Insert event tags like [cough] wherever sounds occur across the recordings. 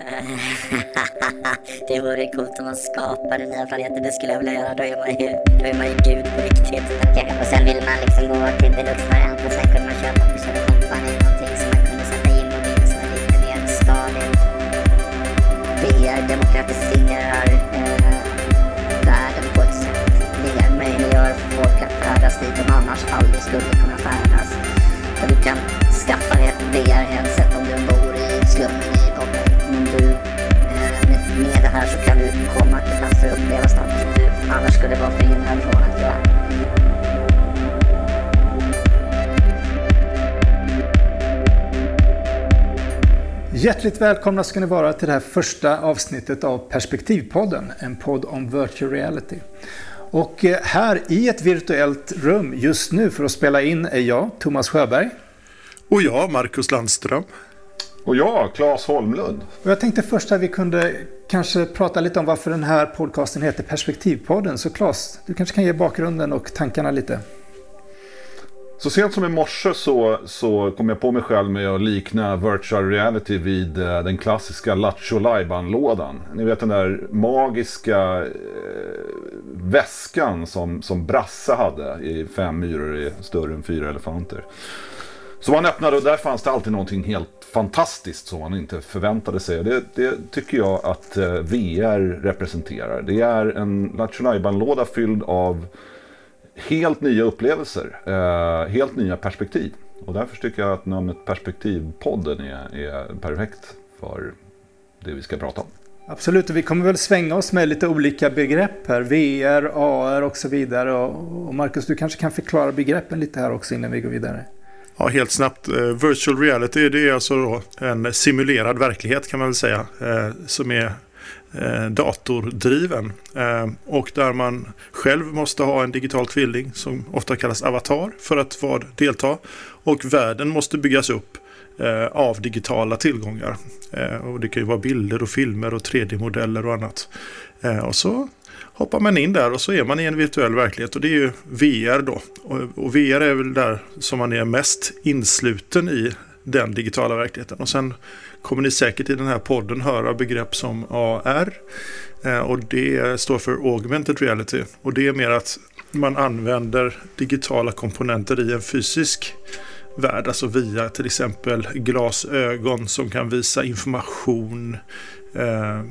[laughs] det vore coolt om man skapade nya planeter, det skulle jag vilja göra. Då är man ju, då är man ju gud på riktigt. Och sen vill man liksom gå till deluxe-varianten, sen kunde man köpa Peugeot Company, någonting som man kunde sätta i mobilen som var lite mer stadigt. VR demokratiserar eh, världen på ett sätt. VR möjliggör för folk att färdas dit de annars aldrig skulle kunna färdas. Och du kan skaffa dig ett VR-headset om du bor i slummen med, det här så kan du komma till platser och uppleva saker som du annars skulle vara förhindrad från att göra. Hjärtligt välkomna ska ni vara till det här första avsnittet av Perspektivpodden, en podd om virtual reality. Och eh, här i ett virtuellt rum just nu för att spela in är jag, Thomas Sjöberg. Och jag, Marcus Landström. Och jag, Claes Holmlund. Och jag tänkte först att vi kunde kanske prata lite om varför den här podcasten heter Perspektivpodden. Så Claes, du kanske kan ge bakgrunden och tankarna lite. Så sent som i morse så, så kom jag på mig själv med att likna virtual reality vid eh, den klassiska Lattjo lådan Ni vet den där magiska eh, väskan som, som Brasse hade i Fem myror är större än fyra elefanter. Så man öppnade och där fanns det alltid någonting helt fantastiskt som man inte förväntade sig. Och det, det tycker jag att eh, VR representerar. Det är en Lattjo låda fylld av helt nya upplevelser, eh, helt nya perspektiv. Och därför tycker jag att namnet Perspektivpodden är, är perfekt för det vi ska prata om. Absolut, och vi kommer väl svänga oss med lite olika begrepp här. VR, AR och så vidare. Och Marcus, du kanske kan förklara begreppen lite här också innan vi går vidare. Ja, helt snabbt. Eh, virtual reality det är alltså då en simulerad verklighet kan man väl säga. Eh, som är eh, datordriven. Och där man själv måste ha en digital tvilling som ofta kallas avatar för att vara, delta. Och världen måste byggas upp av digitala tillgångar. Och det kan ju vara bilder och filmer och 3D-modeller och annat. Och så hoppar man in där och så är man i en virtuell verklighet och det är ju VR då. Och, VR är väl där som man är mest insluten i den digitala verkligheten. Och sen kommer ni säkert i den här podden höra begrepp som AR. Eh, och det står för Augmented Reality. Och det är mer att man använder digitala komponenter i en fysisk värld. Alltså via till exempel glasögon som kan visa information. Eh,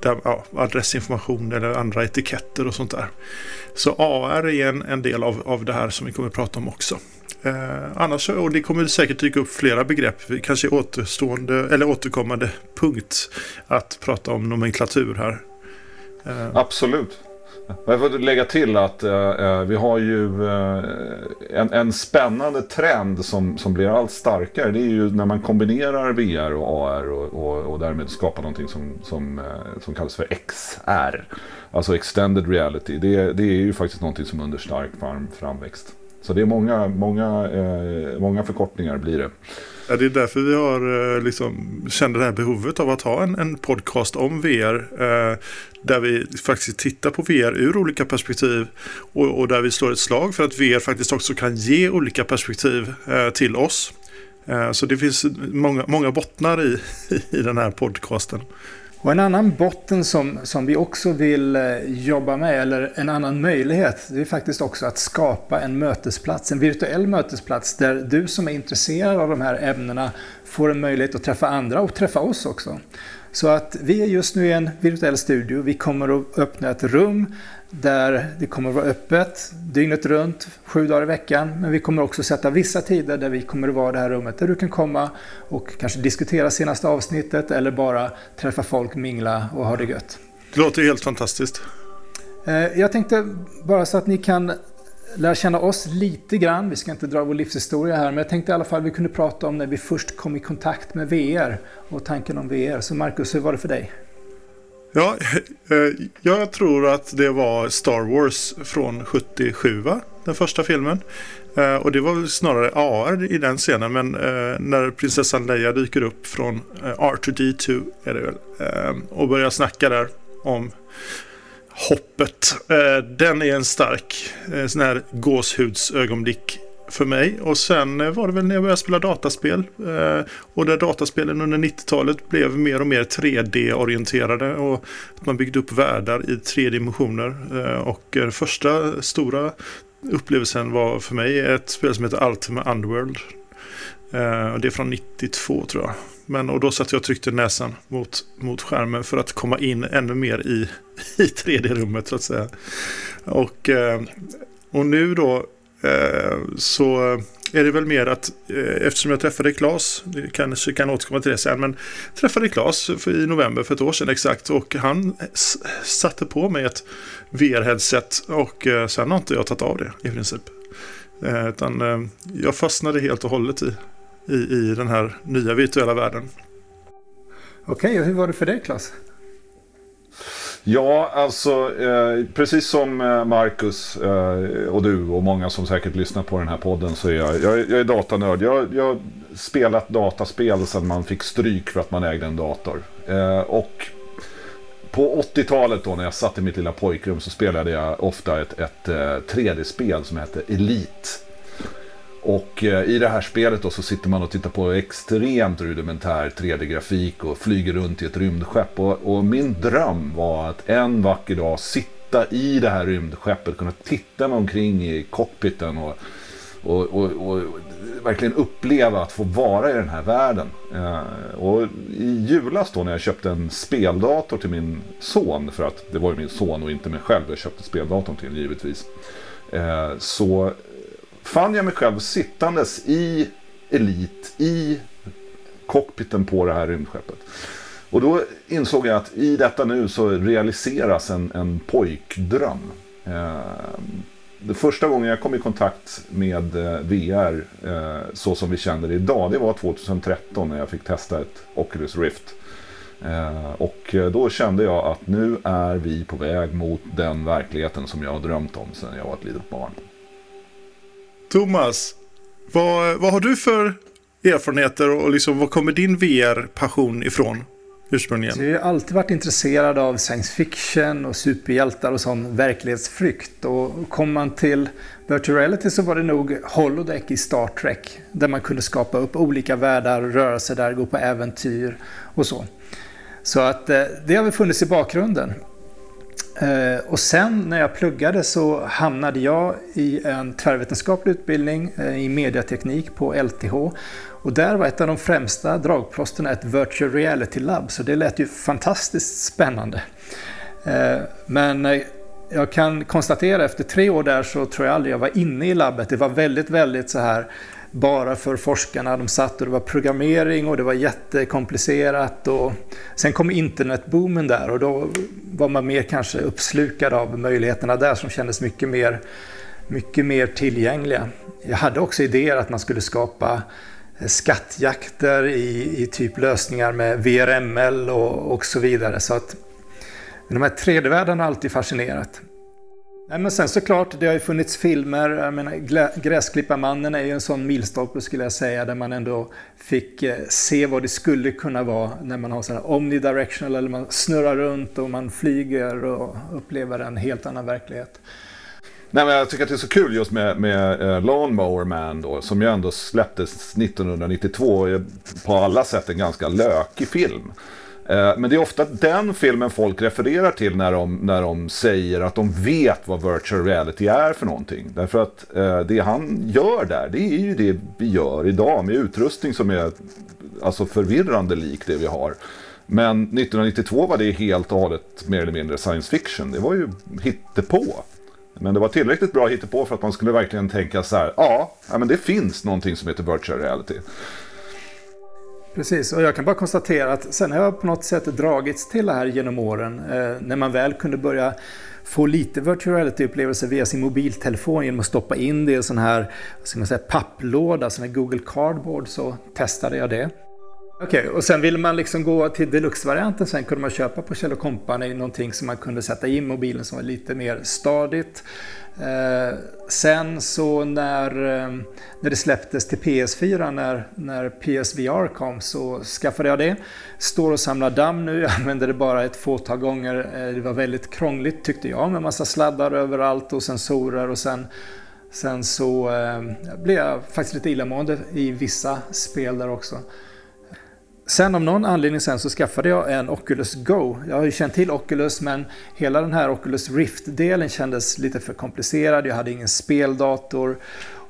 där, ja, adressinformation eller andra etiketter och sånt där. Så AR är en, en del av, av det här som vi kommer att prata om också. Eh, annars, och det kommer säkert dyka upp flera begrepp, kanske återstående eller återkommande punkt att prata om nomenklatur här. Eh. Absolut. Jag får lägga till att eh, eh, vi har ju eh, en, en spännande trend som, som blir allt starkare. Det är ju när man kombinerar VR och AR och, och, och därmed skapar någonting som, som, eh, som kallas för XR. Alltså extended reality. Det, det är ju faktiskt någonting som under stark framväxt. Så det är många, många, eh, många förkortningar blir det. Ja, det är därför vi har eh, liksom, kände det här behovet av att ha en, en podcast om VR. Eh, där vi faktiskt tittar på VR ur olika perspektiv. Och, och, där vi slår ett slag för att VR faktiskt också kan ge olika perspektiv eh, till oss. Eh, så det finns många, många bottnar i, [laughs] i den här podcasten. Och en annan botten som, som vi också vill eh, jobba med, eller en annan möjlighet, det är faktiskt också att skapa en mötesplats, en virtuell mötesplats där du som är intresserad av de här ämnena får en möjlighet att träffa andra och träffa oss också. Så att vi är just nu i en virtuell studio. Vi kommer att öppna ett rum där det kommer att vara öppet dygnet runt, sju dagar i veckan. Men vi kommer också sätta vissa tider där vi kommer att vara i det här rummet där du kan komma och kanske diskutera senaste avsnittet eller bara träffa folk, mingla och ha det gött. Det låter helt fantastiskt. Eh, jag tänkte bara så att ni kan lära känna oss lite grann. Vi ska inte dra vår livshistoria här, men jag tänkte i alla fall vi kunde prata om när vi först kom i kontakt med VR och tanken om VR. Så Marcus, hur var det för dig? Ja, [laughs] eh, jag tror att det var Star Wars från 77. Den första filmen. Eh, och det var väl snarare AR i den scenen, men eh, när prinsessan Leia dyker upp från R2D2 är det väl, och börjar snacka där om hoppet. Den är en stark sån här gåshudsögonblick för mig. Och sen eh, var det väl när jag började spela dataspel. Eh, och där dataspelen under 90-talet blev mer och mer 3D-orienterade. Och man byggde upp världar i tre dimensioner. Eh, och första stora upplevelsen var för mig ett spel som heter Ultimate Underworld. Det är från 92 tror jag. Men, och då satt jag och tryckte näsan mot, mot skärmen för att komma in ännu mer i, [laughs] i 3D-rummet så att säga. Och, och nu då Eh, så är det väl mer att eh, eftersom jag träffade Klas, kanske kan återkomma till det sen, men träffade Klas i november för ett år sedan exakt och han satte på mig ett VR-headset och eh, sen har inte jag tagit av det i princip. Utan jag fastnade helt och hållet i, i, i den här nya virtuella världen. Okej, okay, och hur var det för dig Klas? Ja, alltså eh, precis som eh, Marcus eh, och du och många som säkert lyssnar på den här podden så är jag, jag, jag är datanörd. Jag, jag har spelat dataspel sedan man fick stryk för att man ägde en dator. Eh, och på 80-talet då när jag satt i mitt lilla pojkrum så spelade jag ofta ett, ett eh, 3D-spel som hette Elite. Och eh, i det här spelet då så sitter man och tittar på extremt rudimentär 3D-grafik och flyger runt i ett rymdskepp. Och, och, min dröm var att en vacker dag sitta i det här rymdskeppet, kunna titta mig omkring i cockpiten och, och, och, och verkligen uppleva att få vara i den här världen. Eh, och i julas då när jag köpte en speldator till min son, för att det var ju min son och inte mig själv jag köpte speldatorn till givetvis. Eh, så fann jag mig själv sittandes i Elit, i cockpiten på det här rymdskeppet. Och då insåg jag att i detta nu så realiseras en, en pojkdröm. Eh, det första gången jag kom i kontakt med eh, VR eh, så som vi känner det idag, det var 2013 när jag fick testa ett Oculus Rift. Eh, och eh, då kände jag att nu är vi på väg mot den verkligheten som jag har drömt om sedan jag var ett litet barn. Thomas, vad, vad har du för erfarenheter och liksom, var kommer din VR-passion ifrån? Ursprungligen. Jag har alltid varit intresserad av science fiction och superhjältar och sån verklighetsflykt. Och kom man till virtual reality så var det nog holodeck i Star Trek. Där man kunde skapa upp olika världar, röra sig där, gå på äventyr och så. Så att eh, det har väl funnits i bakgrunden. Eh, och sen när jag pluggade så hamnade jag i en tvärvetenskaplig utbildning eh, i mediateknik på LTH. Och där var ett av de främsta dragplåsterna ett virtual reality lab, så det lät ju fantastiskt spännande. Eh, men jag kan konstatera efter tre år där så tror jag aldrig jag var inne i labbet. Det var väldigt, väldigt så här bara för forskarna. De satt och det var programmering och det var jättekomplicerat. Och sen kom internetboomen där och då var man mer kanske uppslukad av möjligheterna där som kändes mycket mer, mycket mer tillgängliga. Jag hade också idéer att man skulle skapa eh, skattjakter i, i typ lösningar med VRML och, och så vidare. Så att de här 3D-världarna har alltid fascinerat. Nej, men sen såklart, det har ju funnits filmer. Jag menar, Gräsklipparmannen är ju en sån milstolpe skulle jag säga, där man ändå fick eh, se vad det skulle kunna vara när man har sådana omnidirectional, eller man snurrar runt och man flyger och upplever en helt annan verklighet. Nej, men jag tycker att det är så kul just med, med eh, Lawnmower Man då, som ju ändå släpptes 1992. På alla sätt en ganska lökig film. Eh, men det är ofta den filmen folk refererar till när de, när de säger att de vet vad virtual reality är för någonting. Därför att eh, det han gör där, det är ju det vi gör idag med utrustning som är alltså förvirrande lik det vi har. Men 1992 var det helt och hållet mer eller mindre science fiction. Det var ju hittepå. Men det var tillräckligt bra hittepå för att man skulle verkligen tänka så här, ja, men det finns någonting som heter virtual reality. Precis, och jag kan bara konstatera att sen har jag på något sätt dragits till det här genom åren. Eh, när man väl kunde börja få lite virtual reality-upplevelser via sin mobiltelefon genom att stoppa in det i en sån här ska man säga, papplåda, sån här Google Cardboard, så testade jag det. Okej, okay, och sen ville man liksom gå till deluxe-varianten. Sen kunde man köpa på Kjell Company någonting som man kunde sätta in mobilen som var lite mer stadigt. Eh, sen så när, eh, när det släpptes till PS4, när, när PSVR kom, så skaffade jag det. Står och samlar damm nu, [laughs] jag använde det bara ett fåtal gånger. Eh, det var väldigt krångligt tyckte jag med massa sladdar överallt och sensorer och sen Sen så eh, blev jag faktiskt lite illamående i vissa spel där också. Sen av någon anledning sen så skaffade jag en Oculus Go. Jag har ju känt till Oculus men hela den här Oculus Rift-delen kändes lite för komplicerad. Jag hade ingen speldator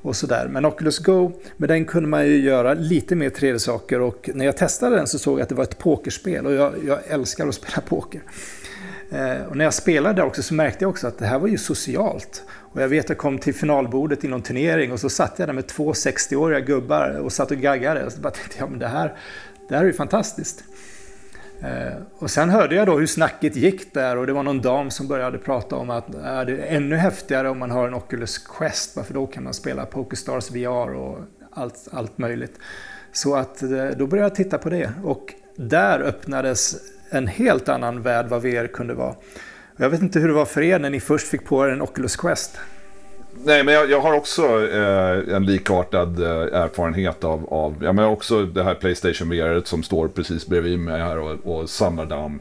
och sådär. Men Oculus Go, med den kunde man ju göra lite mer 3D-saker och när jag testade den så såg jag att det var ett pokerspel och jag, jag älskar att spela poker. Eh, och när jag spelade där också så märkte jag också att det här var ju socialt. Och jag vet att jag kom till finalbordet i någon turnering och så satt jag där med två 60-åriga gubbar och satt och gaggade. Och så bara tänkte jag, men det här, det här är ju fantastiskt. Eh, och sen hörde jag då hur snacket gick där och det var någon dam som började prata om att är det är ännu häftigare om man har en Oculus Quest, för då kan man spela Pokerstars VR och allt, allt möjligt. Så att eh, då började jag titta på det och där öppnades en helt annan värld vad VR kunde vara. Jag vet inte hur det var för er när ni först fick på er en Oculus Quest. Nej, men jag, jag har också eh, en likartad eh, erfarenhet av, av ja, men också det här Playstation VR som står precis bredvid mig här och, och samlar damm.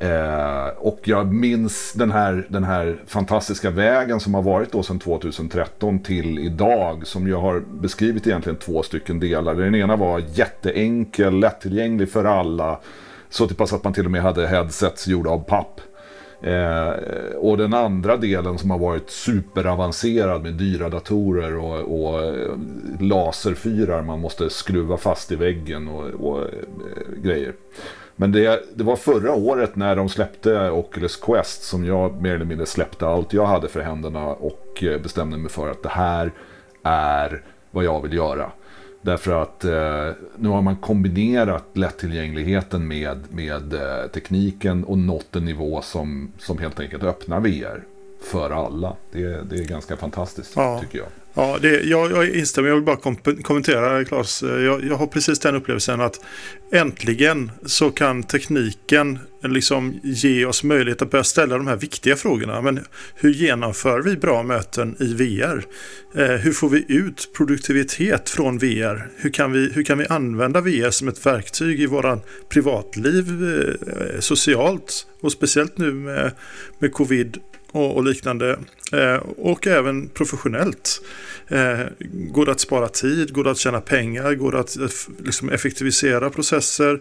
Eh, och jag minns den här, den här fantastiska vägen som har varit då sedan 2013 till idag. Som jag har beskrivit egentligen två stycken delar. Den ena var jätteenkel, lättillgänglig för alla. Så till pass att man till och med hade headsets gjorda av papp. Eh, och den andra delen som har varit superavancerad med dyra datorer och, och eh, laserfyrar man måste skruva fast i väggen och, och eh, grejer. Men det, det, var förra året när de släppte Oculus Quest som jag mer eller mindre släppte allt jag hade för händerna och eh, bestämde mig för att det här är vad jag vill göra. Därför att eh, nu har man kombinerat lättillgängligheten med, med eh, tekniken och nått en nivå som, som helt enkelt öppnar VR för alla. Det, det är ganska fantastiskt ja. tycker jag. Ja, det, jag, jag instämmer. Jag vill bara kom kommentera Claes. Jag, jag, har precis den upplevelsen att äntligen så kan tekniken liksom ge oss möjlighet att börja ställa de här viktiga frågorna. Men hur genomför vi bra möten i VR? Eh, hur får vi ut produktivitet från VR? Hur kan vi, hur kan vi använda VR som ett verktyg i våra privatliv eh, socialt? Och speciellt nu med, med covid och, och liknande. Eh, och även professionellt. Eh, går det att spara tid? Går det att tjäna pengar? Går det att eh, liksom, effektivisera processer?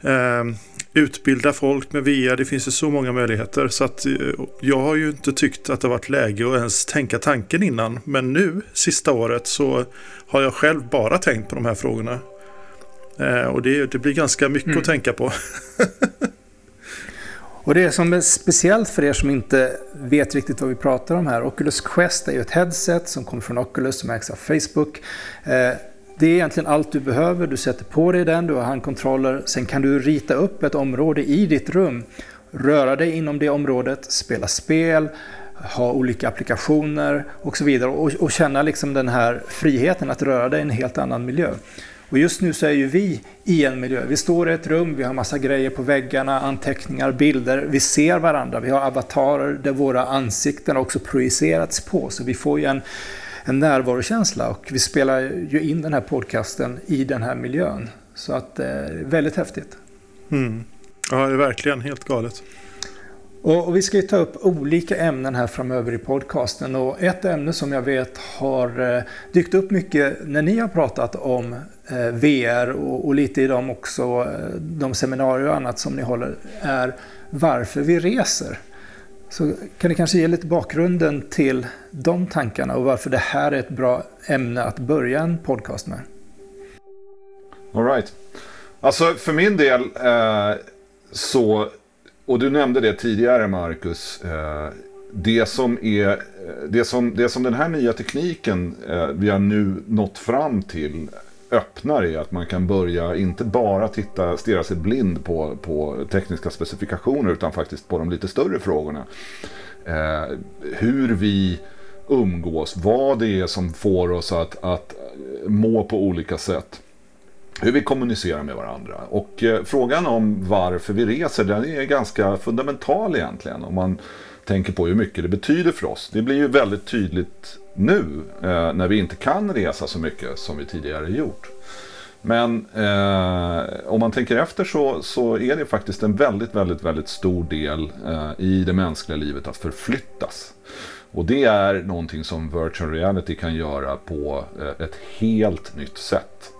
Eh, utbilda folk med VR? Det finns ju så många möjligheter. Så att, eh, jag har ju inte tyckt att det varit läge att ens tänka tanken innan. Men nu, sista året, så har jag själv bara tänkt på de här frågorna. Eh, och det, det, blir ganska mycket mm. att tänka på. [laughs] Och det som är speciellt för er som inte vet riktigt vad vi pratar om här, Oculus Quest är ju ett headset som kommer från Oculus som ägs av Facebook. Eh, det är egentligen allt du behöver. Du sätter på dig den, du har handkontroller. Sen kan du rita upp ett område i ditt rum, röra dig inom det området, spela spel, ha olika applikationer och så vidare. Och, och känna liksom den här friheten att röra dig i en helt annan miljö. Och just nu så är ju vi i en miljö. Vi står i ett rum, vi har massa grejer på väggarna, anteckningar, bilder. Vi ser varandra, vi har avatarer där våra ansikten också projicerats på. Så vi får ju en, en närvarokänsla och vi spelar ju in den här podcasten i den här miljön. Så att eh, väldigt häftigt. Mm. Ja, det är verkligen helt galet. Och, vi ska ju ta upp olika ämnen här framöver i podcasten och ett ämne som jag vet har eh, dykt upp mycket när ni har pratat om Eh, VR och, och lite i dem också, eh, de seminarier och annat som ni håller, är varför vi reser. Så kan ni kanske ge lite bakgrunden till de tankarna och varför det här är ett bra ämne att börja en podcast med? All right. Alltså för min del eh, så och du nämnde det tidigare Marcus. Eh, det som, är, eh, det, som, det som den här nya tekniken eh, vi har nu nått fram till öppnar är att man kan börja inte bara titta, stirra sig blind på, på tekniska specifikationer utan faktiskt på de lite större frågorna. Eh, hur vi umgås, vad det är som får oss att, att må på olika sätt hur vi kommunicerar med varandra. Och eh, frågan om varför vi reser den är ganska fundamental egentligen. Om man tänker på hur mycket det betyder för oss. Det blir ju väldigt tydligt nu eh, när vi inte kan resa så mycket som vi tidigare gjort. Men eh, om man tänker efter så, så är det faktiskt en väldigt, väldigt, väldigt stor del eh, i det mänskliga livet att förflyttas. Och det är någonting som virtual reality kan göra på eh, ett helt nytt sätt.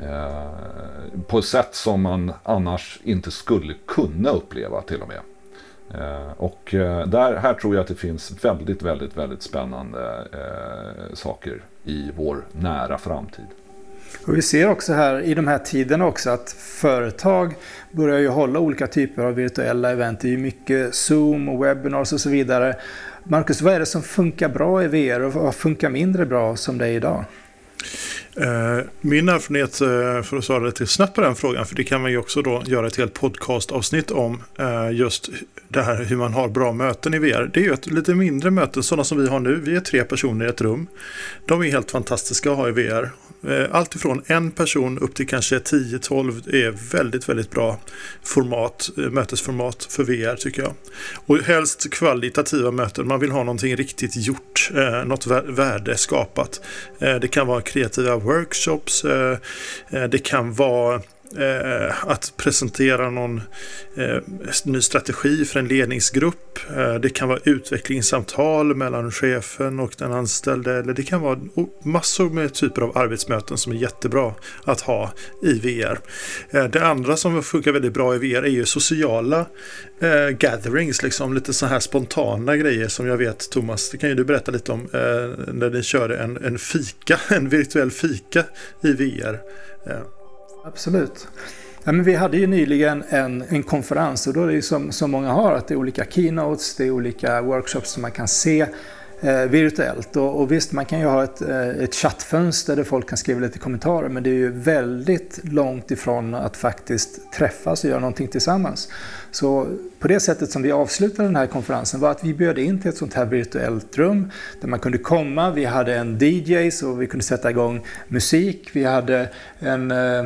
Eh, på ett sätt som man annars inte skulle kunna uppleva till och med. Eh, och där, här tror jag att det finns väldigt, väldigt, väldigt spännande saker i vår nära framtid. Och vi ser också här i de här tiderna också att företag börjar ju hålla olika typer av virtuella event. Det är ju mycket Zoom och webinars och så vidare. Marcus, vad är det som funkar bra i VR och vad funkar mindre bra som det är idag? Eh, min erfarenhet, eh, för att svara lite snabbt på den frågan, för det kan man ju också då göra ett helt podcastavsnitt om, eh, just det här hur man har bra möten i VR. Det är ju ett lite mindre möten, sådana som vi har nu. Vi är tre personer i ett rum. De är helt fantastiska att ha i VR. Eh, allt ifrån en person upp till kanske 10-12 är väldigt, väldigt bra format, eh, mötesformat för VR tycker jag. Och helst kvalitativa möten. Man vill ha någonting riktigt gjort, eh, något värde skapat. Det kan vara kreativa workshops, det kan vara eh, att presentera någon eh, ny strategi för en ledningsgrupp. Eh, det kan vara utvecklingssamtal mellan chefen och den anställde. Eller det kan vara massor med typer av arbetsmöten som är jättebra att ha i VR. Eh, det andra som funkar väldigt bra i VR är ju sociala eh, gatherings, liksom lite så här spontana grejer som jag vet Thomas, det kan ju du berätta lite om eh, när ni körde en, en fika, [laughs] en virtuell fika i VR. Eh. Absolut. Ja, men vi hade ju nyligen en, en konferens och då är det ju som, som många har att det är olika keynotes, det är olika workshops som man kan se eh, virtuellt. Och, och, visst, man kan ju ha ett, eh, ett chattfönster där folk kan skriva lite kommentarer men det är ju väldigt långt ifrån att faktiskt träffas och göra någonting tillsammans. Så på det sättet som vi avslutade den här konferensen var att vi bjöd in till ett sånt här virtuellt rum där man kunde komma. Vi hade en DJ så vi kunde sätta igång musik. Vi hade en, eh,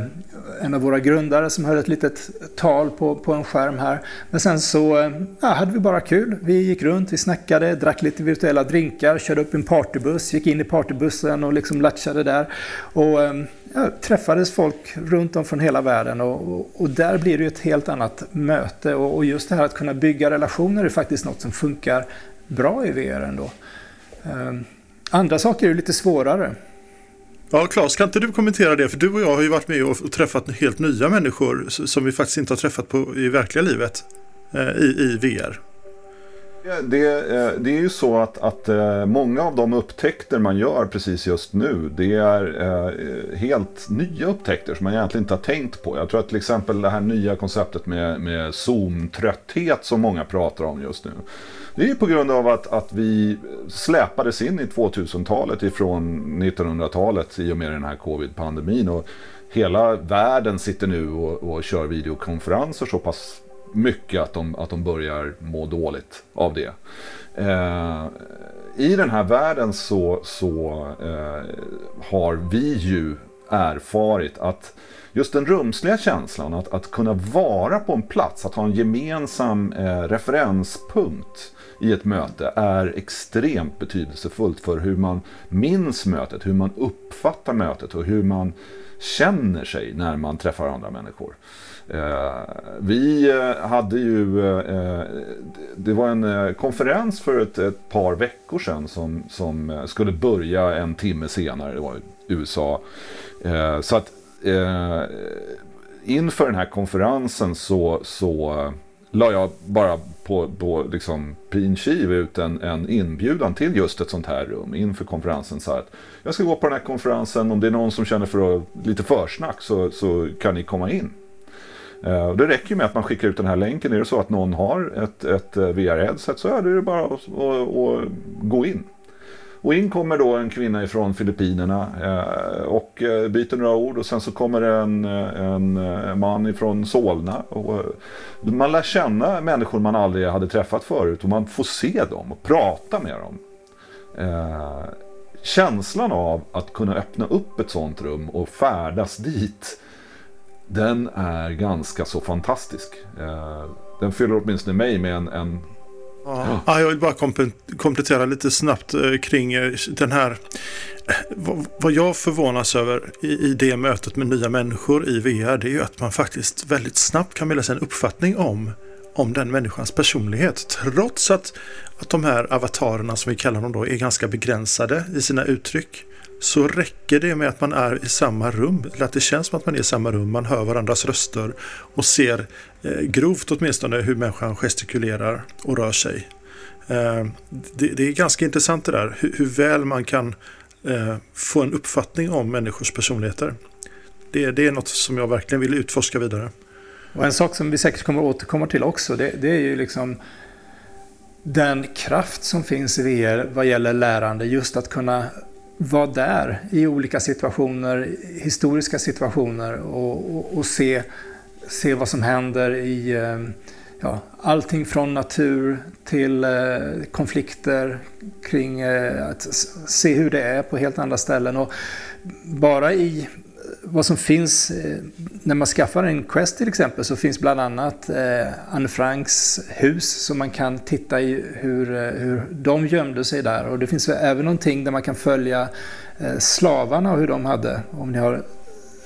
en av våra grundare som höll ett litet tal på, på en skärm här. Men sen så eh, ja, hade vi bara kul. Vi gick runt, vi snackade, drack lite virtuella drinkar, körde upp en partybuss, gick in i partybussen och liksom latchade där. Och, ehm, ja, träffades folk runt om från hela världen och, och, och där blir det ett helt annat möte. Och, och, just det här att kunna bygga relationer är faktiskt något som funkar bra i VR ändå. Um, andra saker är lite svårare. Ja, Claes, kan inte du kommentera det? För du och jag har ju varit med och träffat helt nya människor som vi faktiskt inte har träffat på i verkliga livet eh, i, i VR. Det, eh, det, är ju så att, att eh, många av de upptäckter man gör precis just nu det är eh, helt nya upptäckter som man egentligen inte har tänkt på. Jag tror att till exempel det här nya konceptet med, med Zoom-trötthet som många pratar om just nu. Det är på grund av att, att vi släpades in i 2000-talet ifrån 1900-talet i och med den här covid-pandemin. Och hela världen sitter nu och, och kör videokonferenser så pass mycket att de, att de börjar må dåligt av det. Eh, I den här världen så, så eh, har vi ju erfarit att just den rumsliga känslan, att, att kunna vara på en plats, att ha en gemensam eh, referenspunkt i ett möte är extremt betydelsefullt för hur man minns mötet, hur man uppfattar mötet och hur man känner sig när man träffar andra människor. Eh, vi eh, hade ju, eh, eh, det var en eh, konferens för ett, ett, par veckor sedan som, som skulle börja en timme senare, det var i USA. Så att inför den här konferensen så, så la jag bara på, på liksom pinkiv ut en, en inbjudan till just ett sånt här rum inför konferensen. Så att jag ska gå på den här konferensen, om det är någon som känner för att, lite försnack så, så kan ni komma in. Eh, det räcker med att man skickar ut den här länken. Är det så att någon har ett, ett eh, VR-headset så är det bara att, att, att gå in. Och in kommer då en kvinna ifrån Filippinerna eh, och byter några ord och sen så kommer en, en man ifrån Solna. Och man lär känna människor man aldrig hade träffat förut och man får se dem och prata med dem. Känslan av att kunna öppna upp ett sånt rum och färdas dit den är ganska så fantastisk. Eh, den fyller åtminstone mig med en... en ja. ja. jag vill bara komplettera lite snabbt eh, kring eh, den här... Vad jag förvånas över i det mötet med nya människor i VR det är ju att man faktiskt väldigt snabbt kan bilda sig en uppfattning om om den människans personlighet. Trots att, att de här avatarerna som vi kallar dem då är ganska begränsade i sina uttryck så räcker det med att man är i samma rum, eller att det känns som att man är i samma rum, man hör varandras röster och ser eh, grovt åtminstone hur människan gestikulerar och rör sig. Eh, det, det, är ganska intressant det där, hur, hur väl man kan eh, få en uppfattning om människors personligheter. Det, det, är något som jag verkligen vill utforska vidare. Och en sak som vi säkert kommer att återkomma till också, det, det är ju liksom den kraft som finns i VR vad gäller lärande, just att kunna vara där i olika situationer, historiska situationer och, och, och se, se vad som händer i eh, ja, allting från natur till eh, konflikter kring eh, att se hur det är på helt andra ställen. Och bara i vad som finns eh, när man skaffar en Quest till exempel så finns bland annat eh, Anne Franks hus som man kan titta i hur, eh, hur de gömde sig där. Och det finns även någonting där man kan följa slavarna och hur de hade, om ni har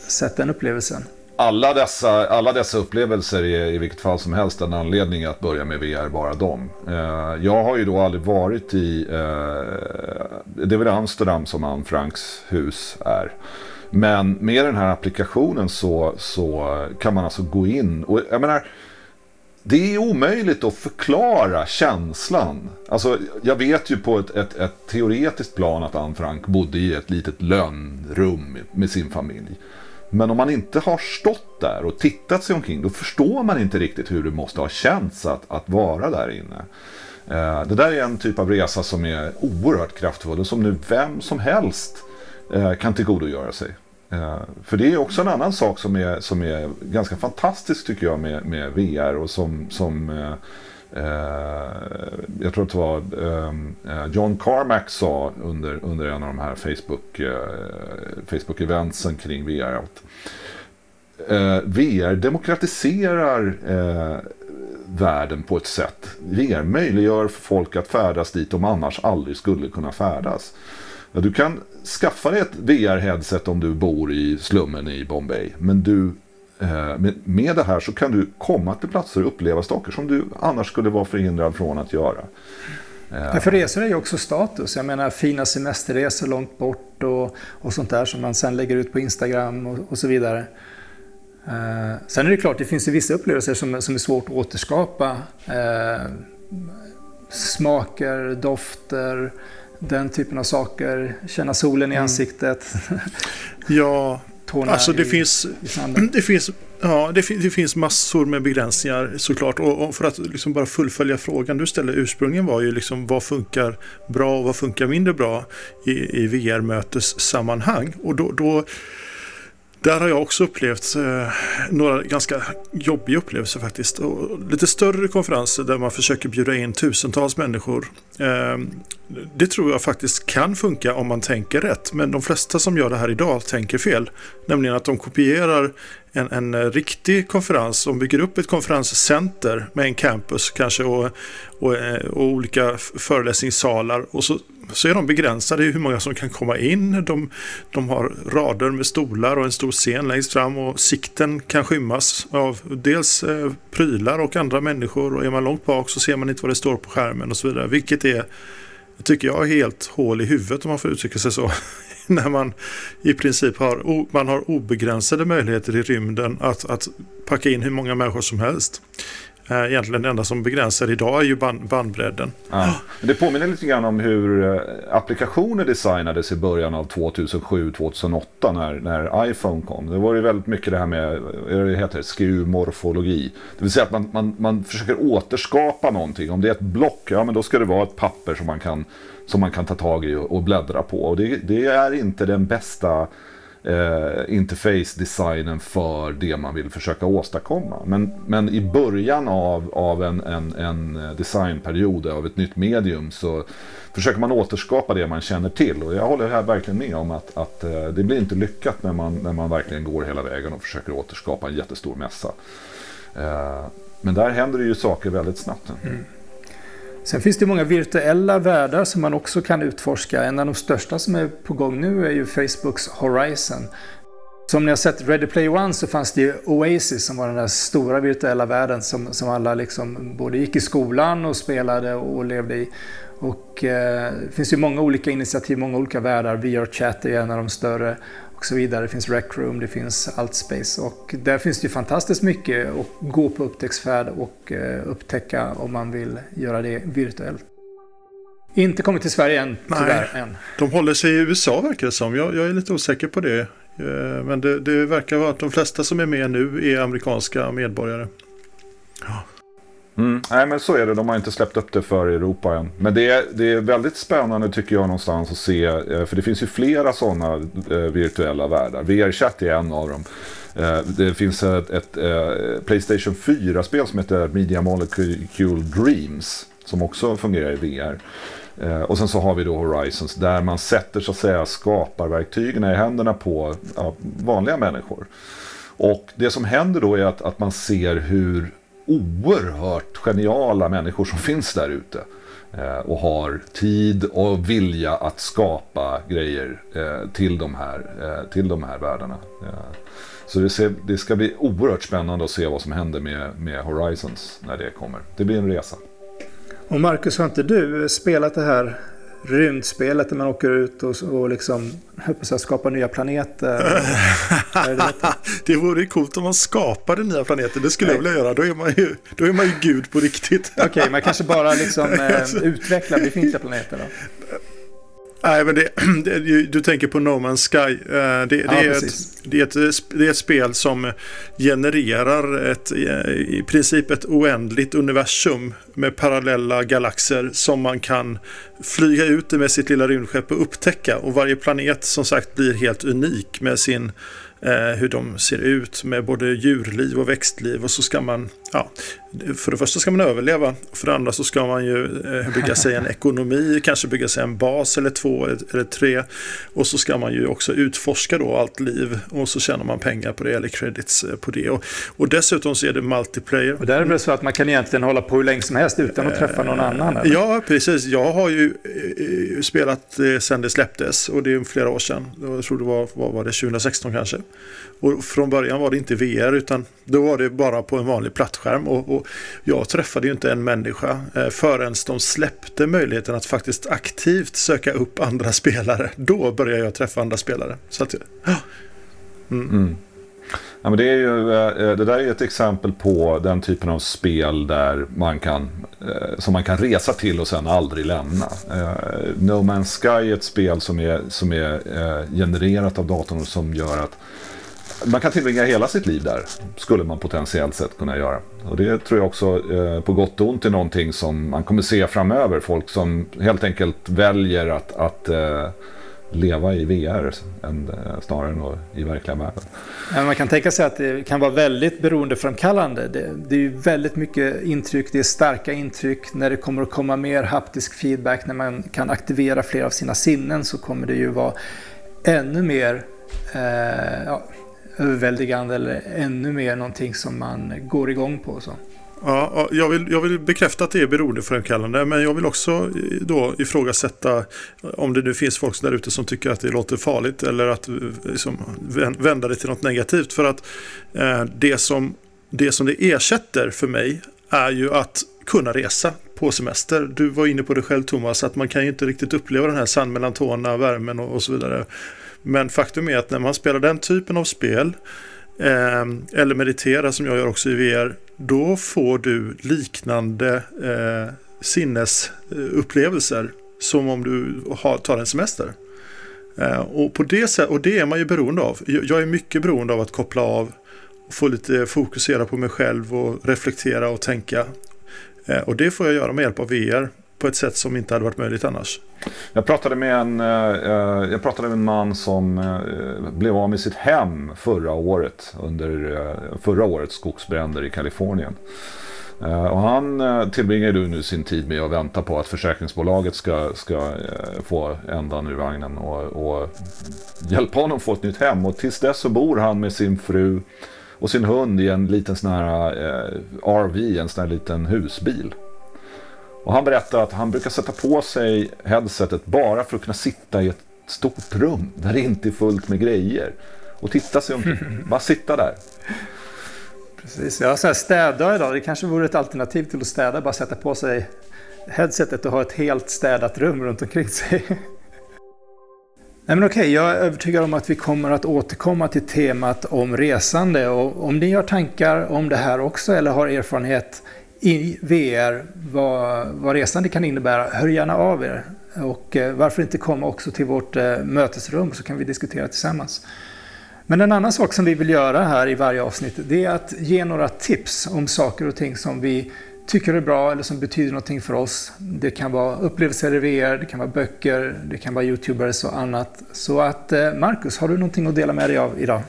sett den upplevelsen. Alla dessa, alla dessa upplevelser är i vilket fall som helst en anledning att börja med VR, bara dem. Jag har ju då aldrig varit i, det är väl Amsterdam som Anne Franks hus är. Men med den här applikationen så, så kan man alltså gå in och jag menar det är omöjligt att förklara känslan. Alltså, jag vet ju på ett, ett, ett teoretiskt plan att Anne Frank bodde i ett litet lönnrum med sin familj. Men om man inte har stått där och tittat sig omkring då förstår man inte riktigt hur det måste ha känts att, att vara där inne. Eh, det där är en typ av resa som är oerhört kraftfull och som nu vem som helst Eh, kan tillgodogöra sig. Eh, för det är också en annan sak som är, som är ganska fantastisk tycker jag med, med VR och som, som eh, eh, jag tror att det var eh, John Carmack sa under, under en av de här Facebook, Facebook eventsen kring VR. Att, VR demokratiserar världen på ett sätt. VR möjliggör för folk att färdas dit de annars aldrig skulle kunna färdas. Ja, du kan skaffa dig ett VR-headset om du bor i slummen i Bombay. Men du, eh, med, med det här så kan du komma till platser och uppleva saker som du annars skulle vara förhindrad från att göra. Ja, för resor är ju också status. Jag menar fina semesterresor långt bort och, och sånt där som man sen lägger ut på Instagram och, och så vidare. Eh, sen är det klart, det finns ju vissa upplevelser som, som är svårt att återskapa. Eh, smaker, dofter, den typen av saker. Känna solen i mm. ansiktet. [laughs] ja, alltså det i, finns, i [clears throat] det finns Ja, det, det, finns massor med begränsningar såklart. Och, och för att liksom bara fullfölja frågan du ställde ursprungligen var ju liksom vad funkar bra och vad funkar mindre bra i, i VR-mötessammanhang. Och då, då där har jag också upplevt eh, några ganska jobbiga upplevelser faktiskt. Och lite större konferenser där man försöker bjuda in tusentals människor. Eh, det tror jag faktiskt kan funka om man tänker rätt. Men de flesta som gör det här idag tänker fel. Nämligen att de kopierar en, en eh, riktig konferens. som bygger upp ett konferenscenter med en campus kanske och, och, eh, och olika föreläsningssalar. Och så så är de begränsade i hur många som kan komma in. De, de har rader med stolar och en stor scen längst fram och sikten kan skymmas av dels eh, prylar och andra människor och är man långt bak så ser man inte vad det står på skärmen och så vidare. Vilket är, tycker jag, helt hål i huvudet om man får uttrycka sig så. [laughs] När man i princip har, man har obegränsade möjligheter i rymden att, att packa in hur många människor som helst. Eh, egentligen det enda som begränsar idag är ju band, bandbredden. Ja. Det påminner lite grann om hur eh, applikationer designades i början av 2007-2008 när, när iPhone kom. Det var ju väldigt mycket det här med, det heter skeuomorfologi. Det vill säga att man, man, man försöker återskapa någonting. Om det är ett block, ja men då ska det vara ett papper som man kan, som man kan ta tag i och, och bläddra på. Och det, det är inte den bästa eh, interface-designen för det man vill försöka åstadkomma. Men, men i början av, av en, en, en designperiod av ett nytt medium så försöker man återskapa det man känner till. Och jag håller här verkligen med om att, att eh, det blir inte lyckat när man, när man verkligen går hela vägen och försöker återskapa en jättestor mässa. Eh, men där händer det ju saker väldigt snabbt. Mm. Sen finns det många virtuella världar som man också kan utforska. En av de största som är på gång nu är ju Facebooks Horizon. Som ni har sett Ready Player One så fanns det ju Oasis som var den där stora virtuella världen som, som alla liksom både gick i skolan och spelade och levde i. Och eh, det finns ju många olika initiativ, många olika världar. VR Chat är en av de större och så vidare. Det finns Rec Room, det finns Altspace och där finns det ju fantastiskt mycket att gå på upptäcktsfärd och eh, upptäcka om man vill göra det virtuellt. Inte kommit till Sverige än, tyvärr. Nej. Än. De håller sig i USA verkar det som. Jag, jag är lite osäker på det. Eh, Men det, det verkar vara att de flesta som är med nu är amerikanska medborgare. Mm. Nej men så är det, de har inte släppt upp det för Europa än. Men det är, det är väldigt spännande tycker jag någonstans att se, eh, för det finns ju flera sådana eh, virtuella världar. VR-chatt är en av dem. Eh, det finns ett, ett ett Playstation 4-spel som heter Media Molecule Dreams. Som också fungerar i VR. Och sen så har vi då Horizons där man sätter så att säga skaparverktygen i händerna på ja, vanliga människor. Och det som händer då är att, att man ser hur oerhört geniala människor som finns där ute. Eh, och har tid och vilja att skapa grejer eh, till, de här, eh, till de här världarna. Så det, ser, det ska bli oerhört spännande att se vad som händer med, med Horizons när det kommer. Det blir en resa. Och Marcus, har inte du spelat det här rymdspelet där man åker ut och, och liksom, säga, skapar nya planeter? Det [laughs] det vore coolt om man skapade nya planeter. Det skulle jag vilja göra. Då är man ju, då är man ju gud på riktigt. Okej, man kanske bara liksom [laughs] eh, utvecklar befintliga planeter då? Nej, men det, [clears throat] det, du tänker på No Man's Sky. Eh, Det, det, Ja, är ett, det, är ett, det är ett spel som genererar ett, eh, i princip ett oändligt universum med parallella galaxer som man kan flyga ut med sitt lilla rymdskepp och upptäcka. Och varje planet som sagt blir helt unik med sin eh, hur de ser ut med både djurliv och växtliv och så ska man, ja, för det första ska man överleva, för det andra så ska man ju eh, bygga sig en ekonomi, kanske bygga sig en bas eller två eller, tre och så ska man ju också utforska då allt liv och så tjänar man pengar på det eller credits eh, på det och, och dessutom så är det multiplayer. Och där är det väl så att man kan egentligen hålla på hur länge som helst utan att träffa någon annan? Eller? Ja, precis. Jag har ju eh, spelat sedan det släpptes och det är flera år sedan. Jag tror det var, vad var det, 2016 kanske. Och från början var det inte VR utan då var det bara på en vanlig plattskärm. Och, och jag träffade ju inte en människa eh, förrän de släppte möjligheten att faktiskt aktivt söka upp andra [laughs] spelare. Då började jag träffa andra spelare. Så att, ja. Mm. mm. Ja, men det, är ju, eh, eh, det där är ju ett exempel på den typen av spel där man kan, eh, som man kan resa till och sen aldrig lämna. No Man's Sky är ett spel som är, som är genererat av datorn och som gör att man kan tillbringa hela sitt liv där, skulle man potentiellt sett kunna göra. Och det tror jag också eh, på gott och ont är någonting som man kommer se framöver. Folk som helt enkelt väljer att, att eh, leva i VR än, eh, snarare än i verkliga världen. Men man kan tänka sig att det kan vara väldigt beroendeframkallande. Det, det är ju väldigt mycket intryck, det är starka intryck. När det kommer att komma mer haptisk feedback, när man kan aktivera fler av sina sinnen så kommer det ju vara ännu mer eh, ja, överväldigande eller ännu mer någonting som man går igång på. Så. Ja, jag, vill, jag vill bekräfta att det är beroendeframkallande men jag vill också eh, då ifrågasätta eh, om det nu finns folk där ute som tycker att det låter farligt eller att eh, liksom, vända det till något negativt. För att eh, det, som, det som det ersätter för mig är ju att kunna resa på semester. Du var inne på det själv Thomas, att man kan ju inte riktigt uppleva den här sand mellan tårna, värmen och, och så vidare. Men faktum är att när man spelar den typen av spel eh, eller mediterar som jag gör också i VR, då får du liknande eh, sinnesupplevelser som om du har, tar en semester. Eh, och, på det, sätt- och det är man ju beroende av. Jag är mycket beroende av att koppla av, få lite fokusera på mig själv och reflektera och tänka. Eh, och det får jag göra med hjälp av VR på ett sätt som inte hade varit möjligt annars. Jag pratade med en, eh, eh, jag pratade med en man som eh, blev av med sitt hem förra året under förra årets skogsbränder i Kalifornien. Och han tillbringar ju nu sin tid med att vänta på att försäkringsbolaget ska, ska få ändan ur vagnen och, och hjälpa honom få ett nytt hem. Och tills dess så bor han med sin fru och sin hund i en liten sån här eh, RV, en sån här liten husbil. Och han berättar att han brukar sätta på sig headsetet bara för att kunna sitta i ett stort rum där det inte är fullt med grejer. och titta sig omkring. [laughs] Bara sitta där. Precis, ja, så här städdag idag, det kanske vore ett alternativ till att städa, bara sätta på sig headsetet och ha ett helt städat rum runt omkring sig. [laughs] Nej, men okej, jag är övertygad om att vi kommer att återkomma till temat om resande och om ni har tankar om det här också eller har erfarenhet i VR vad, vad resande kan innebära, hör gärna av er. Och eh, varför inte komma också till vårt eh, mötesrum så kan vi diskutera tillsammans. Men en annan sak som vi vill göra här i varje avsnitt det är att ge några tips om saker och ting som vi tycker är bra eller som betyder någonting för oss. Det kan vara upplevelser i VR, det kan vara böcker, det kan vara YouTubers och annat. Så att eh, Marcus, har du någonting att dela med dig av idag?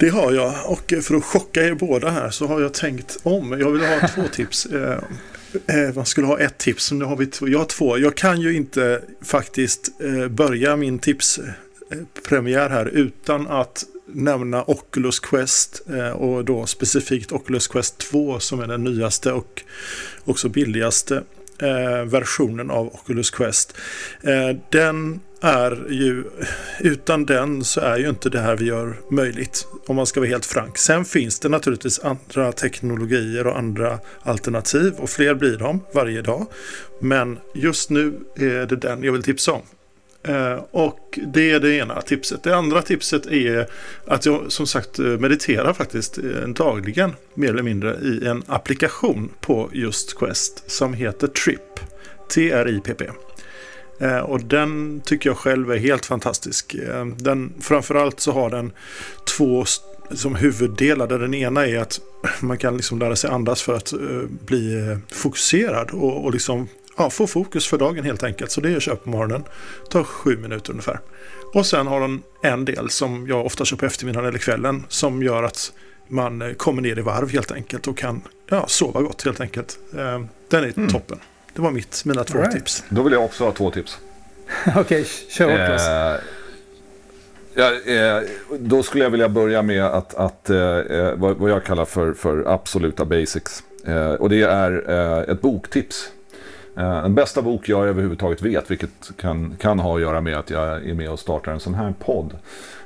Det har jag och för att chocka er båda här så har jag tänkt om. Jag vill ha [laughs] två tips. Eh, eh, man skulle ha ett tips, nu har vi två. Jag har två. Jag kan ju inte faktiskt eh, börja min tipspremiär här utan att nämna Oculus Quest eh, och då specifikt Oculus Quest 2 som är den nyaste och också billigaste eh, versionen av Oculus Quest. Eh, den är ju, utan den så är ju inte det här vi gör möjligt om man ska vara helt frank. Sen finns det naturligtvis andra teknologier och andra alternativ och fler blir de varje dag. Men just nu är det den jag vill tipsa om. Eh, och det är det ena tipset. Det andra tipset är att jag som sagt eh, mediterar faktiskt eh, dagligen mer eller mindre i en applikation på just Quest som heter Trip. T-R-I-P-P. Och den tycker jag själv är helt fantastisk. Den, framförallt så har den två som huvuddelar. Där den ena är att man kan liksom lära sig andas för att bli fokuserad och, och liksom ja, få fokus för dagen helt enkelt. Så det jag kör på morgonen. tar sju minuter ungefär. Och sen har den en del som jag ofta kör på eftermiddagen eller kvällen som gör att man eh, kommer ner i varv helt enkelt och kan ja, sova gott helt enkelt. Eh, den är mm. toppen. Det var mitt, mina två right. tips. Då vill jag också ha två tips. [laughs] Okej, okay, kör hårt eh, Ja, eh, då skulle jag vilja börja med att, att eh, vad, vad, jag kallar för, för absoluta basics. Eh, och det är ett boktips Eh, Eh, den bästa bok jag överhuvudtaget vet, vilket kan, kan ha att göra med att jag är med och startar en sån här podd.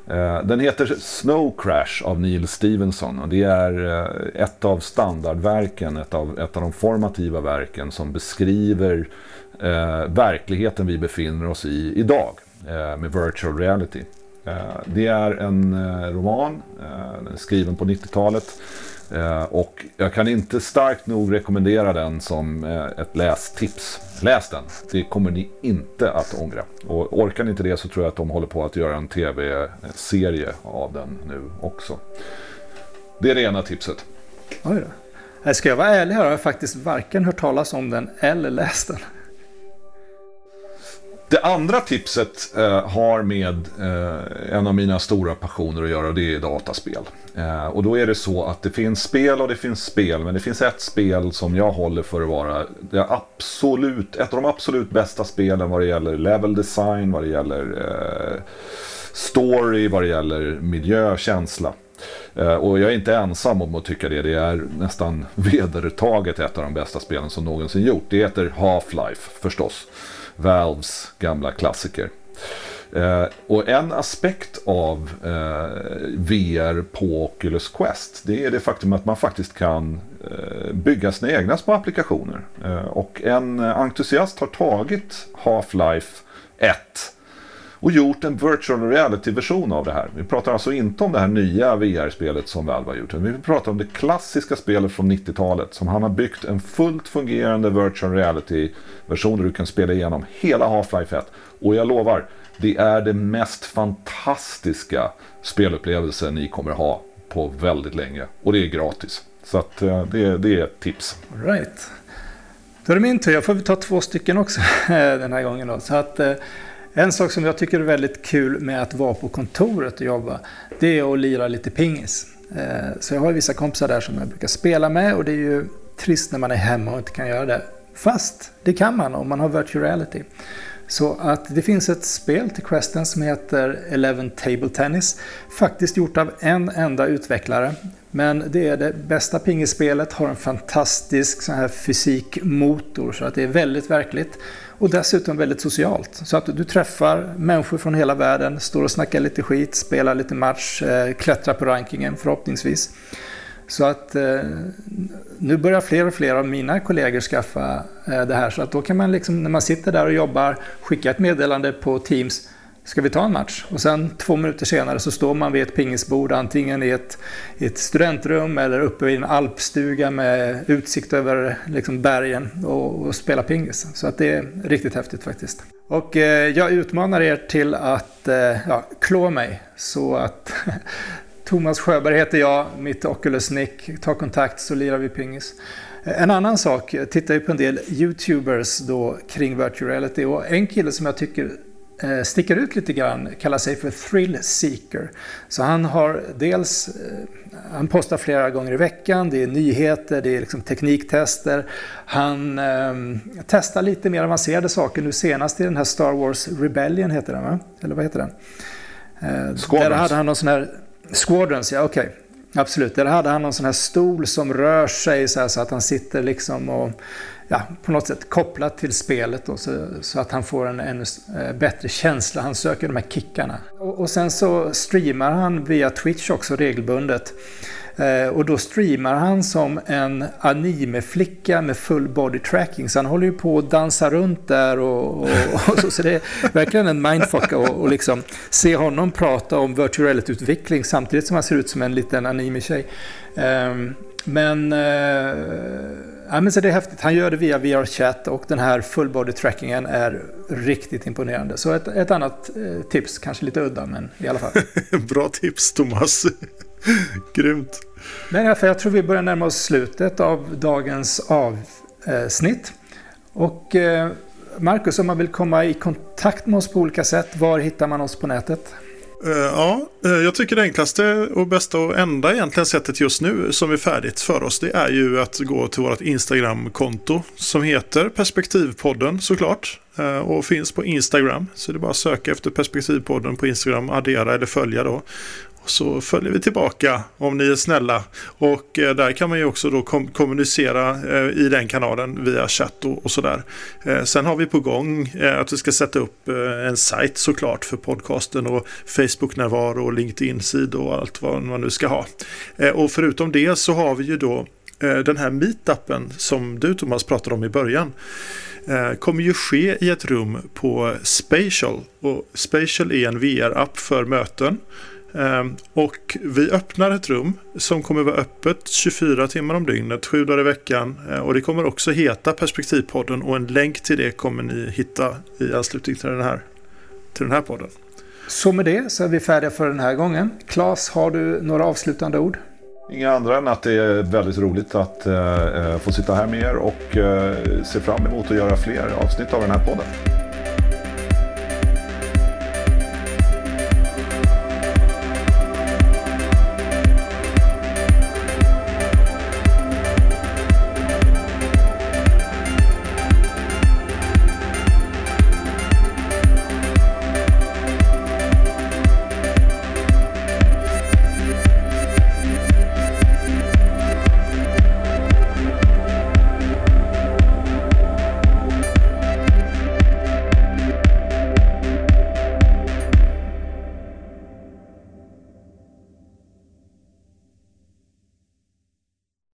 Eh, den heter Snow Crash av Neil Stevenson och det är eh, ett av standardverken, ett av, ett av de formativa verken som beskriver eh, verkligheten vi befinner oss i idag eh, med virtual reality. Eh, det är en roman skriven på 90-talet Eh, och jag kan inte starkt nog rekommendera den som eh, ett lästips. Läs den, det kommer ni inte att ångra. Och orkar ni inte det så tror jag att de håller på att göra en tv-serie av den nu också. Det är det ena tipset. Oj då. Eh, ska jag vara ärlig här har jag faktiskt varken hört talas om den eller läst den. Det andra tipset eh, har med eh, en av mina stora passioner att göra och det är dataspel. Eh, och då är det så att det finns spel och det finns spel, men det finns ett spel som jag håller för att vara det absolut, ett av de absolut bästa spelen vad det gäller level design, vad det gäller eh, story, vad det gäller miljökänsla. Eh, och jag är inte ensam om att tycka det. Det är nästan [laughs] vedertaget ett av de bästa spelen som någonsin gjort. Det heter Half-Life förstås. Valves gamla klassiker. Eh, och en aspekt av eh, VR på Oculus Quest det är det faktum att man faktiskt kan eh, bygga sina egna små applikationer. Eh, och en entusiast har tagit Half-Life 1 och gjort en virtual reality-version av det här. Vi pratar alltså inte om det här nya VR-spelet som Valve har gjort. Vi pratar om det klassiska spelet från 90-talet som han har byggt en fullt fungerande virtual reality-version där du kan spela igenom hela Half-Life 1. Och jag lovar, det är den mest fantastiska spelupplevelsen ni kommer ha på väldigt länge. Och det är gratis. Så att, eh, det, det är ett tips. All right. Då är det min tur. Jag får ta två stycken också [laughs] den här gången. Då. Så att, eh, en sak som jag tycker är väldigt kul med att vara på kontoret och jobba, det är att lira lite pingis. Eh, så jag har vissa kompisar där som jag brukar spela med och det är ju trist när man är hemma och inte kan göra det. Fast det kan man om man har virtual reality. Så att det finns ett spel till Questen som heter Eleven Table Tennis. Faktiskt gjort av en enda utvecklare. Men det är det bästa pingisspelet, har en fantastisk sån här fysikmotor så att det är väldigt verkligt. Och dessutom väldigt socialt. Så att du träffar människor från hela världen, står och snackar lite skit, spelar lite match, eh, klättrar på rankingen förhoppningsvis. Så att eh, nu börjar fler och fler av mina kollegor skaffa eh, det här. Så att då kan man liksom, när man sitter där och jobbar, skicka ett meddelande på Teams. Ska vi ta en match? Och sen två minuter senare så står man vid ett pingisbord, antingen i ett, i ett studentrum eller uppe i en alpstuga med utsikt över liksom bergen och, och spelar pingis. Så att det är riktigt häftigt faktiskt. Och eh, jag utmanar er till att eh, ja, klå mig så att [laughs] Thomas Sjöberg heter jag, mitt Oculus Nick. Ta kontakt så lirar vi pingis. Eh, en annan sak, jag tittar ju på en del YouTubers då kring virtual reality och en kille som jag tycker sticker ut lite grann kallar sig för Thrill Seeker. Så han har dels, eh, han postar flera gånger i veckan, det är nyheter, det är liksom tekniktester. Han eh, testar lite mer avancerade saker, nu senast i den här Star Wars Rebellion heter den va? Eller vad heter den? Eh, där hade han någon sån här Squadrons, ja okej. Okay. Absolut, där hade han någon sån här stol som rör sig så, så att han sitter liksom och ja, på något sätt kopplat till spelet då, så, så, att han får en ännu eh, bättre känsla. Han söker de här kickarna. Och, och sen så streamar han via Twitch också regelbundet. Eh, och då streamar han som en animeflicka med full body tracking. Så han håller ju på att dansa runt där och, och, och så, så, det är verkligen en mindfuck att liksom se honom prata om virtual reality-utveckling samtidigt som han ser ut som en liten anime-tjej. Ehm, men, uh, ja, men så det är häftigt. Han gör det via VR-chat och den här full body trackingen är riktigt imponerande. Så ett, ett annat eh, tips, kanske lite udda men i alla fall. [laughs] Bra tips Thomas. [laughs] Grymt. Men jag tror vi börjar närma oss slutet av dagens avsnitt. Och eh, Marcus, om man vill komma i kontakt med oss på olika sätt, var hittar man oss på nätet? Eh, ja, eh, jag tycker det enklaste och bästa och enda egentligen sättet just nu som är färdigt för oss det är ju att gå till vårt Instagram-konto som heter Perspektivpodden såklart och finns på Instagram. Så det är bara att söka efter Perspektivpodden på Instagram, addera eller följa då så följer vi tillbaka om ni är snälla. Och eh, där kan man ju också då kom kommunicera eh, i den kanalen via chatt och, och sådär. Eh, sen har vi på gång eh, att vi ska sätta upp eh, en sajt såklart för podcasten och Facebook-närvaro och LinkedIn-sidor och allt vad man nu ska ha. Eh, och förutom det så har vi ju då eh, den här meetupen som du Thomas pratade om i början eh, kommer ju ske i ett rum på Spatial. Och Spatial är en VR-app för möten. Ehm, och vi öppnar ett rum som kommer vara öppet 24 timmar om dygnet, sju dagar i veckan. Ehm, och det kommer också heta Perspektivpodden och en länk till det kommer ni hitta i anslutning till den här, till den här podden. Så med det så är vi färdiga för den här gången. Claes, har du några avslutande ord? Inga andra än att det är väldigt roligt att uh, få sitta här med er och uh, se fram emot att göra fler avsnitt av den här podden.